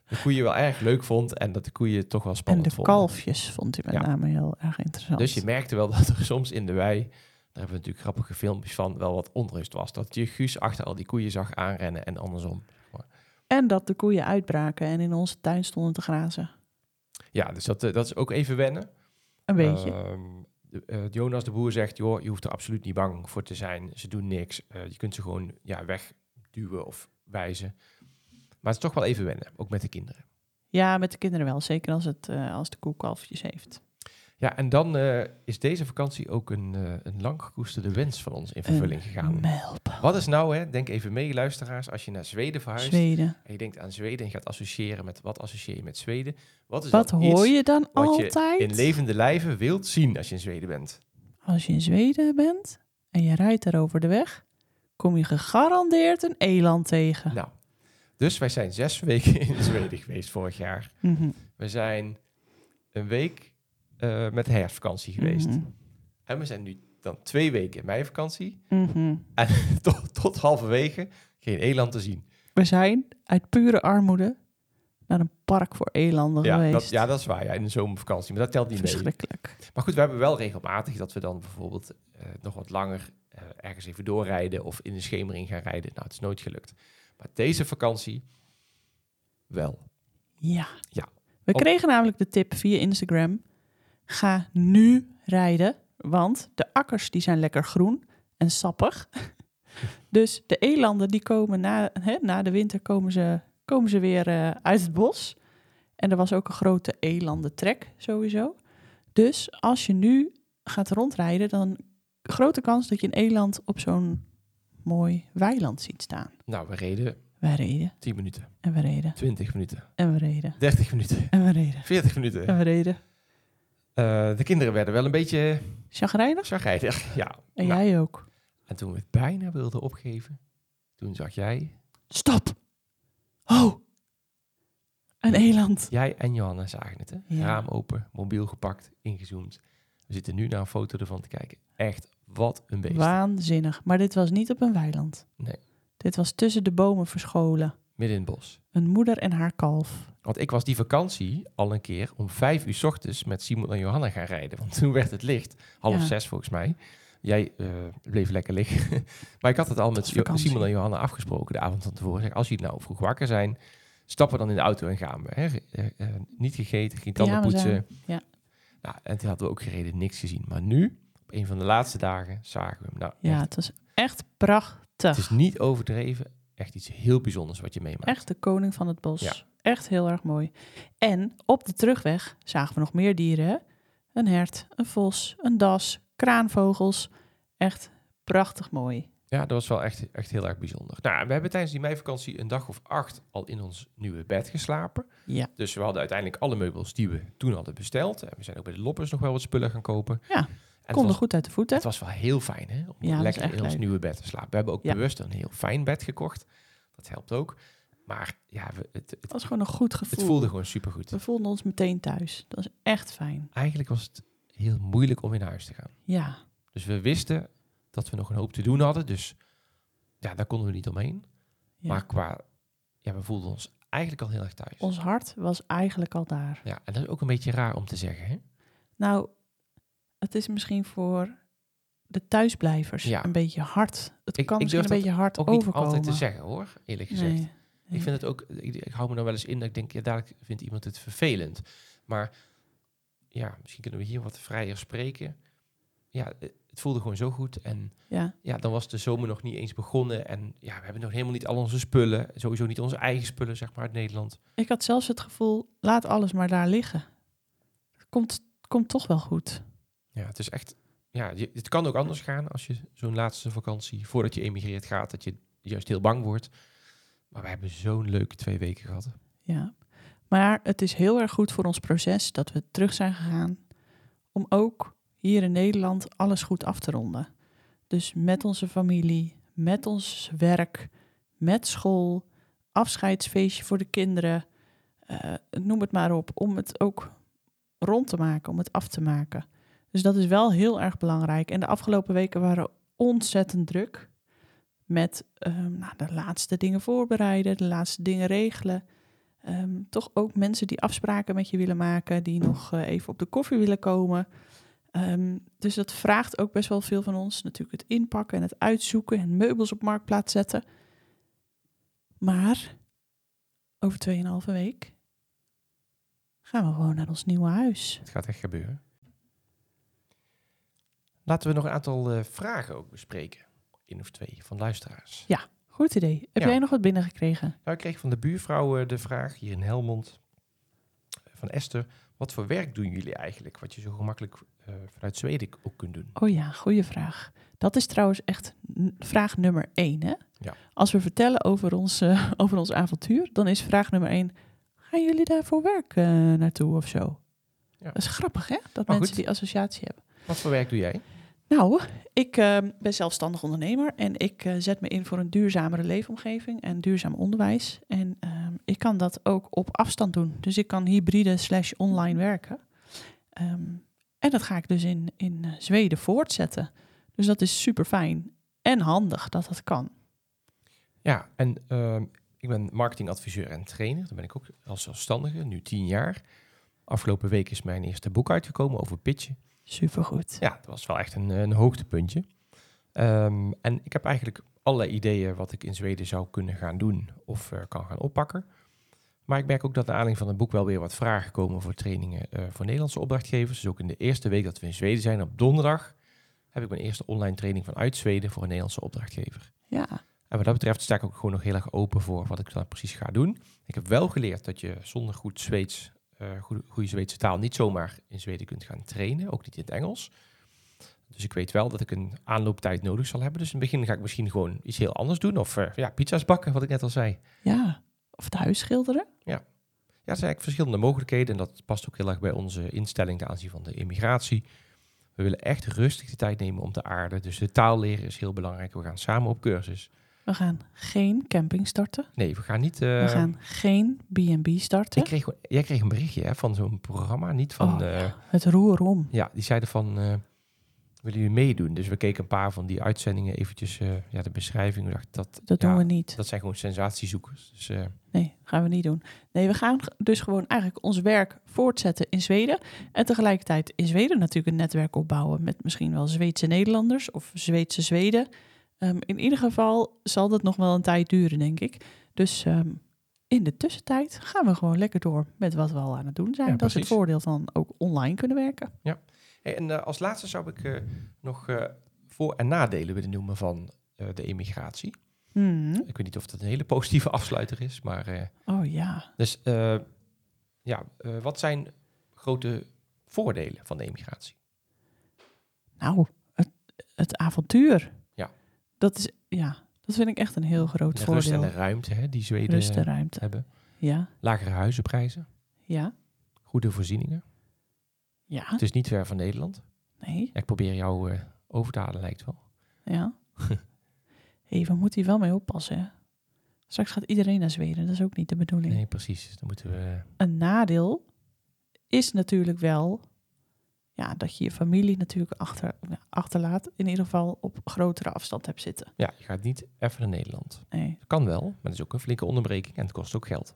B: de koeien wel erg leuk vond. En dat de koeien toch wel
A: En
B: spannend
A: de
B: vonden.
A: kalfjes vond hij met
B: Ja.
A: name heel erg interessant.
B: Dus je merkte wel <laughs> dat er soms in de wei, daar hebben we natuurlijk grappige filmpjes van, wel wat onrust was. Dat je Guus achter al die koeien zag aanrennen en andersom.
A: En dat de koeien uitbraken en in onze tuin stonden te grazen.
B: Ja, dus dat, eh, dat is ook even wennen.
A: Een beetje.
B: Ehm, de- eh, Jonas de boer zegt, joh, je hoeft er absoluut niet bang voor te zijn. Ze doen niks. Eh, je kunt ze gewoon ja, wegduwen of wijzen. Maar het is toch wel even wennen, ook met de kinderen.
A: ja, met de kinderen wel. Zeker als, het, eh, als de koe kalfjes heeft.
B: Ja, en dan eh, is deze vakantie ook een, eh, een lang gekoesterde wens van ons in vervulling gegaan. Wat is nou, hè, denk even mee luisteraars, als je naar Zweden verhuist
A: Zweden.
B: en je denkt aan Zweden en je gaat associëren met wat associeer je met Zweden? Wat is
A: Wat hoor je dan
B: wat je
A: altijd?
B: in levende lijven wilt zien als je in Zweden bent?
A: Als je in Zweden bent en je rijdt daar over de weg, kom je gegarandeerd een eland tegen.
B: Nou, dus wij zijn zes <laughs> weken in Zweden geweest vorig jaar.
A: Mhm.
B: We zijn een week eh, met de herfstvakantie geweest. En we zijn nu dan twee weken in meivakantie.
A: Mhm.
B: En <laughs> tot, tot halverwege geen eland te zien.
A: We zijn uit pure armoede naar een park voor elanden
B: Ja
A: geweest.
B: dat, ja, dat is waar. Ja, in de zomervakantie. Maar dat telt niet mee.
A: Verschrikkelijk.
B: Maar goed, we hebben wel regelmatig dat we dan bijvoorbeeld eh, nog wat langer eh, ergens even doorrijden of in de schemering gaan rijden. Nou, het is nooit gelukt. Maar deze vakantie wel.
A: Ja.
B: Ja.
A: We
B: Op-
A: kregen namelijk de tip via Instagram. Ga nu rijden, want de akkers die zijn lekker groen en sappig. <laughs> dus de elanden die komen na, hè, na de winter komen ze, komen ze weer eh, uit het bos. En er was ook een grote elandentrek sowieso. Dus als je nu gaat rondrijden, dan grote kans dat je een eland op zo'n mooi weiland ziet staan.
B: Nou, we reden
A: Wij reden
B: 10 minuten,
A: en we reden
B: 20 minuten,
A: en we reden
B: 30 minuten,
A: en we reden
B: 40 minuten.
A: en we reden.
B: Eh, de kinderen werden wel een beetje
A: Chagrijnig?
B: chagrijnig. <laughs> Ja.
A: En
B: Nou,
A: jij ook.
B: en toen we het bijna wilden opgeven, toen zag jij,
A: Stop! Oh! Een eland.
B: jij en Johanna zagen het, hè?
A: Ja.
B: Raam open, mobiel gepakt, ingezoomd. We zitten nu naar een foto ervan te kijken. Echt, wat een beest.
A: Waanzinnig. Maar dit was niet op een weiland.
B: Nee.
A: Dit was tussen de bomen verscholen.
B: midden in het bos.
A: Een moeder en haar kalf.
B: Want ik was die vakantie al een keer om vijf uur 's ochtends met Simon en Johanna gaan rijden. Want toen werd het licht, half
A: Ja.
B: zes volgens mij. Jij eh, bleef lekker liggen. <laughs> maar ik had het al met
A: vakantie.
B: Simon en Johanna afgesproken de avond van tevoren. Zeg, als jullie nou vroeg wakker zijn, stappen dan in de auto en gaan we. Hè? Eh, eh, niet gegeten, geen tanden poetsen.
A: ja.
B: Nou, en toen hadden we ook gereden, niks gezien. Maar nu, op een van de laatste dagen, zagen we hem. Nou,
A: Ja,
B: echt,
A: het was echt prachtig.
B: het is niet overdreven. Echt iets heel bijzonders wat je meemaakt.
A: Echt de koning van het bos.
B: Ja.
A: Echt heel erg mooi. En op de terugweg zagen we nog meer dieren. Een hert, een vos, een das, kraanvogels. Echt prachtig mooi.
B: Ja, dat was wel echt, echt heel erg bijzonder. Nou, we hebben tijdens die meivakantie een dag of acht al in ons nieuwe bed geslapen.
A: Ja.
B: Dus we hadden uiteindelijk alle meubels die we toen hadden besteld. En we zijn ook bij de Loppers nog wel wat spullen gaan kopen.
A: Ja,
B: en het
A: Konden
B: was,
A: goed uit de voeten.
B: het was wel heel fijn hè, om
A: Ja,
B: lekker in ons nieuwe bed te slapen. We hebben ook
A: Ja.
B: bewust een heel fijn bed gekocht. Dat helpt ook. Maar ja, we, het, het,
A: Het was gewoon een goed gevoel.
B: het voelde gewoon supergoed.
A: We voelden ons meteen thuis. Dat was echt fijn.
B: Eigenlijk was het heel moeilijk om weer naar huis te gaan.
A: Ja,
B: Dus we wisten dat we nog een hoop te doen hadden. Dus ja, daar konden we niet omheen.
A: ja.
B: Maar qua, ja, we voelden ons eigenlijk al heel erg thuis.
A: ons hart was eigenlijk al daar.
B: Ja, en dat is ook een beetje raar om te zeggen, hè?
A: Nou, het is misschien voor de thuisblijvers
B: Ja.
A: een beetje hard. Het
B: Ik-
A: kan
B: ik
A: misschien een beetje hard
B: Ook niet
A: overkomen.
B: altijd te zeggen, hoor, eerlijk gezegd.
A: Nee,
B: Ik vind het ook, ik, ik hou me dan wel eens in dat ik denk, ja, dadelijk vindt iemand het vervelend. Maar ja, misschien kunnen we hier wat vrijer spreken. Ja, het het voelde gewoon zo goed. En
A: Ja,
B: ja, dan was de zomer nog niet eens begonnen. En ja, we hebben nog helemaal niet al onze spullen. Sowieso niet onze eigen spullen, zeg maar, uit Nederland.
A: ik had zelfs het gevoel, laat alles maar daar liggen. Komt, komt toch wel goed.
B: Ja, het is echt, ja, je, het kan ook anders gaan als je zo'n laatste vakantie, voordat je emigreert gaat, dat je juist heel bang wordt. Maar we hebben zo'n leuke twee weken gehad.
A: Ja. Maar het is heel erg goed voor ons proces dat we terug zijn gegaan. Om ook hier in Nederland alles goed af te ronden. Dus met onze familie, met ons werk, met school, afscheidsfeestje voor de kinderen. eh, noem het maar op. Om het ook rond te maken, om het af te maken. Dus dat is wel heel erg belangrijk. En de afgelopen weken waren ontzettend druk. Met ehm, nou, de laatste dingen voorbereiden, de laatste dingen regelen. Ehm, toch ook mensen die afspraken met je willen maken, die nog eh, even op de koffie willen komen. Ehm, dus dat vraagt ook best wel veel van ons. Natuurlijk het inpakken en het uitzoeken en meubels op marktplaats zetten. Maar over 2,5 week gaan we gewoon naar ons nieuwe huis.
B: Het gaat echt gebeuren. Laten we nog een aantal eh, vragen ook bespreken. Eén of twee van luisteraars.
A: Goed idee. Heb
B: Ja.
A: jij nog wat binnengekregen?
B: Nou, ik kreeg van de buurvrouw eh, de vraag hier in Helmond eh, van Esther. Wat voor werk doen jullie eigenlijk? Wat je zo gemakkelijk eh, vanuit Zweden ook kunt doen.
A: Oh ja, goede vraag. Dat is trouwens echt vraag nummer één. Hè?
B: Ja.
A: Als we vertellen over ons, <laughs> over ons avontuur, dan is vraag nummer één: gaan jullie daar voor werk naartoe of zo?
B: Ja.
A: Dat is grappig, hè? Dat
B: Maar
A: mensen
B: goed.
A: die associatie hebben.
B: Wat voor werk doe jij?
A: Nou, ik eh, ben zelfstandig ondernemer en ik eh, zet me in voor een duurzamere leefomgeving en duurzaam onderwijs. En ehm, ik kan dat ook op afstand doen. Dus ik kan hybride slash online werken. Ehm, en dat ga ik dus in, in eh, Zweden voortzetten. Dus dat is super fijn en handig dat dat kan.
B: Ja, en ehm, ik ben marketingadviseur en trainer. Daar ben ik ook als zelfstandige, nu tien jaar. Afgelopen week is mijn eerste boek uitgekomen over pitchen.
A: Supergoed.
B: Ja, dat was wel echt een, een hoogtepuntje. Ehm, en ik heb eigenlijk allerlei ideeën wat ik in Zweden zou kunnen gaan doen of eh, kan gaan oppakken. Maar ik merk ook dat naar aanleiding van het boek wel weer wat vragen komen voor trainingen eh, voor Nederlandse opdrachtgevers. Dus ook in de eerste week dat we in Zweden zijn, op donderdag, heb ik mijn eerste online training vanuit Zweden voor een Nederlandse opdrachtgever.
A: Ja,
B: En wat dat betreft sta ik ook gewoon nog heel erg open voor wat ik dan precies ga doen. Ik heb wel geleerd dat je zonder goed Zweeds, eh, goede, goede Zweedse taal niet zomaar in Zweden kunt gaan trainen, ook niet in het Engels. Dus ik weet wel dat ik een aanlooptijd nodig zal hebben. Dus in het begin ga ik misschien gewoon iets heel anders doen. Of eh, ja, pizza's bakken, wat ik net al zei.
A: ja. Of het huis schilderen.
B: Ja, er zijn eigenlijk verschillende mogelijkheden. En dat past ook heel erg bij onze instelling ten aanzien van de immigratie. We willen echt rustig de tijd nemen om te aarden. Dus de taal leren is heel belangrijk. We gaan samen op cursus.
A: We gaan geen camping starten.
B: Nee, we gaan niet... eh,
A: We gaan geen B&B starten.
B: Ik kreeg, jij kreeg een berichtje hè, van zo'n programma, niet van...
A: Oh,
B: eh,
A: Het roer om.
B: ja, die zeiden van... eh, willen jullie meedoen? Dus we keken een paar van die uitzendingen eventjes, ja, de beschrijving. We dachten, dat,
A: Dat
B: ja,
A: doen we niet.
B: dat zijn gewoon sensatiezoekers. Dus
A: Nee, gaan we niet doen. Nee, we gaan dus gewoon eigenlijk ons werk voortzetten in Zweden. En tegelijkertijd in Zweden natuurlijk een netwerk opbouwen met misschien wel Zweedse Nederlanders of Zweedse Zweden. Ehm, in ieder geval zal dat nog wel een tijd duren, denk ik. Dus ehm, in de tussentijd gaan we gewoon lekker door met wat we al aan het doen zijn.
B: Ja,
A: dat is het voordeel van ook online kunnen werken.
B: Hey, en eh, als laatste zou ik eh, nog eh, voor- en nadelen willen noemen van de emigratie.
A: Hmm.
B: Ik weet niet of dat een hele positieve <laughs> afsluiter is, maar...
A: Oh ja.
B: dus ja, wat zijn grote voordelen van de emigratie?
A: Nou, het, het avontuur. Dat is, ja, dat vind ik echt een heel groot
B: De rust en
A: voordeel.
B: de ruimte hè, die Zweden
A: Rust en
B: eh,
A: ruimte.
B: hebben.
A: Ja,
B: Lagere huizenprijzen,
A: ja,
B: goede voorzieningen.
A: ja.
B: Het is niet ver van Nederland.
A: Nee,
B: Ja, ik probeer jou eh, over te halen, lijkt wel.
A: ja. <laughs> we moeten hier wel mee oppassen. Hè? Straks gaat iedereen naar Zweden. Dat is ook niet de bedoeling.
B: Nee, precies. Dan moeten we...
A: Een nadeel is natuurlijk wel ja, dat je je familie natuurlijk achter, ja, achterlaat. In ieder geval op grotere afstand hebt zitten.
B: Ja, je gaat niet even naar Nederland.
A: Nee,
B: Dat kan wel, maar dat is ook een flinke onderbreking en het kost ook geld.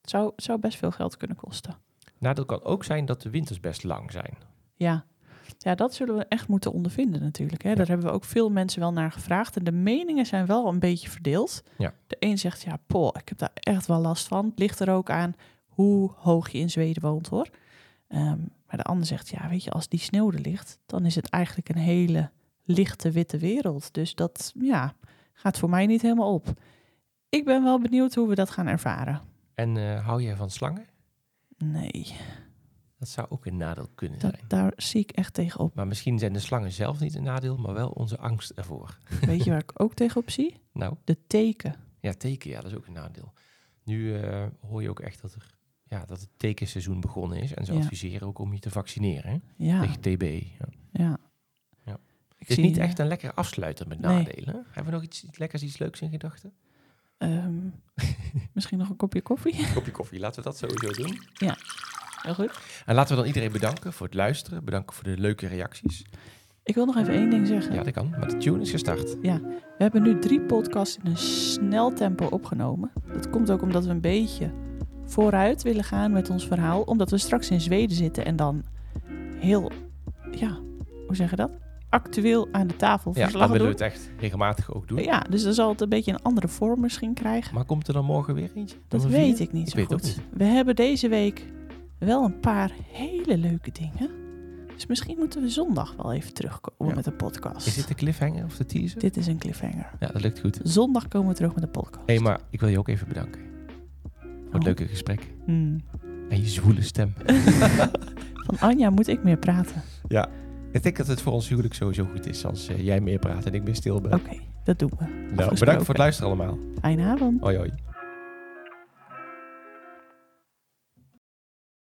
A: het zou, het zou best veel geld kunnen kosten.
B: Nadeel kan ook zijn dat de winters best lang zijn.
A: Ja. ja, dat zullen we echt moeten ondervinden natuurlijk. Hè. Daar hebben we ook veel mensen wel naar gevraagd. En de meningen zijn wel een beetje verdeeld.
B: Ja.
A: De een zegt, ja, poh, ik heb daar echt wel last van. Het ligt er ook aan hoe hoog je in Zweden woont, hoor. Ehm, maar de ander zegt, ja, weet je, als die sneeuw er ligt... dan is het eigenlijk een hele lichte witte wereld. Dus dat, ja, gaat voor mij niet helemaal op. Ik ben wel benieuwd hoe we dat gaan ervaren.
B: En eh, hou jij van slangen?
A: Nee,
B: Dat zou ook een nadeel kunnen
A: dat,
B: zijn.
A: daar zie ik echt tegen op.
B: Maar misschien zijn de slangen zelf niet een nadeel, maar wel onze angst ervoor. <laughs>
A: Weet je waar ik ook tegenop zie?
B: Nou,
A: De teken.
B: ja, teken, ja, dat is ook een nadeel. Nu eh, hoor je ook echt dat, er, ja, dat het tekenseizoen begonnen is. En ze
A: Ja.
B: adviseren ook om je te vaccineren
A: Ja,
B: tegen TB. Ja.
A: ja.
B: Ja.
A: Ik
B: Het is
A: zie,
B: niet
A: eh,
B: echt een lekker afsluiter met nadelen. Hebben we nog iets, iets lekkers, iets leuks in gedachten?
A: ehm, <laughs> misschien nog een kopje koffie.
B: Kopje koffie, laten we dat sowieso doen.
A: Heel goed.
B: En laten we dan iedereen bedanken voor het luisteren. Bedanken voor de leuke reacties.
A: Ik wil nog even één ding zeggen.
B: Ja, dat kan. Maar de tune is gestart.
A: We hebben nu drie podcasts in een snel tempo opgenomen. Dat komt ook omdat we een beetje vooruit willen gaan met ons verhaal. Omdat we straks in Zweden zitten en dan heel, ja, hoe zeg je dat? Actueel aan de tafel
B: Ja,
A: verslag
B: dan willen
A: doen.
B: we het echt regelmatig ook doen.
A: Ja, dus dan zal het een beetje een andere vorm misschien krijgen.
B: Maar komt er dan morgen weer eentje?
A: Dat weet
B: vier?
A: ik niet
B: Ik
A: zo goed. We hebben deze week wel een paar hele leuke dingen. Dus misschien moeten we zondag wel even terugkomen
B: Ja.
A: met een podcast.
B: Is dit de cliffhanger of de teaser?
A: Dit is een cliffhanger.
B: Ja, dat lukt goed.
A: Zondag komen we terug met een podcast.
B: Hé, hey, maar ik wil je ook even bedanken. Het
A: Oh.
B: leuke gesprek.
A: Hmm.
B: En je zwoele stem. <laughs>
A: Van Anja moet ik meer praten.
B: ja. Ik denk dat het voor ons huwelijk sowieso goed is als eh, jij meer praat en ik meer stil ben.
A: Oké, dat doen we.
B: nou, bedankt voor het luisteren allemaal.
A: Fijne avond.
B: Hoi hoi.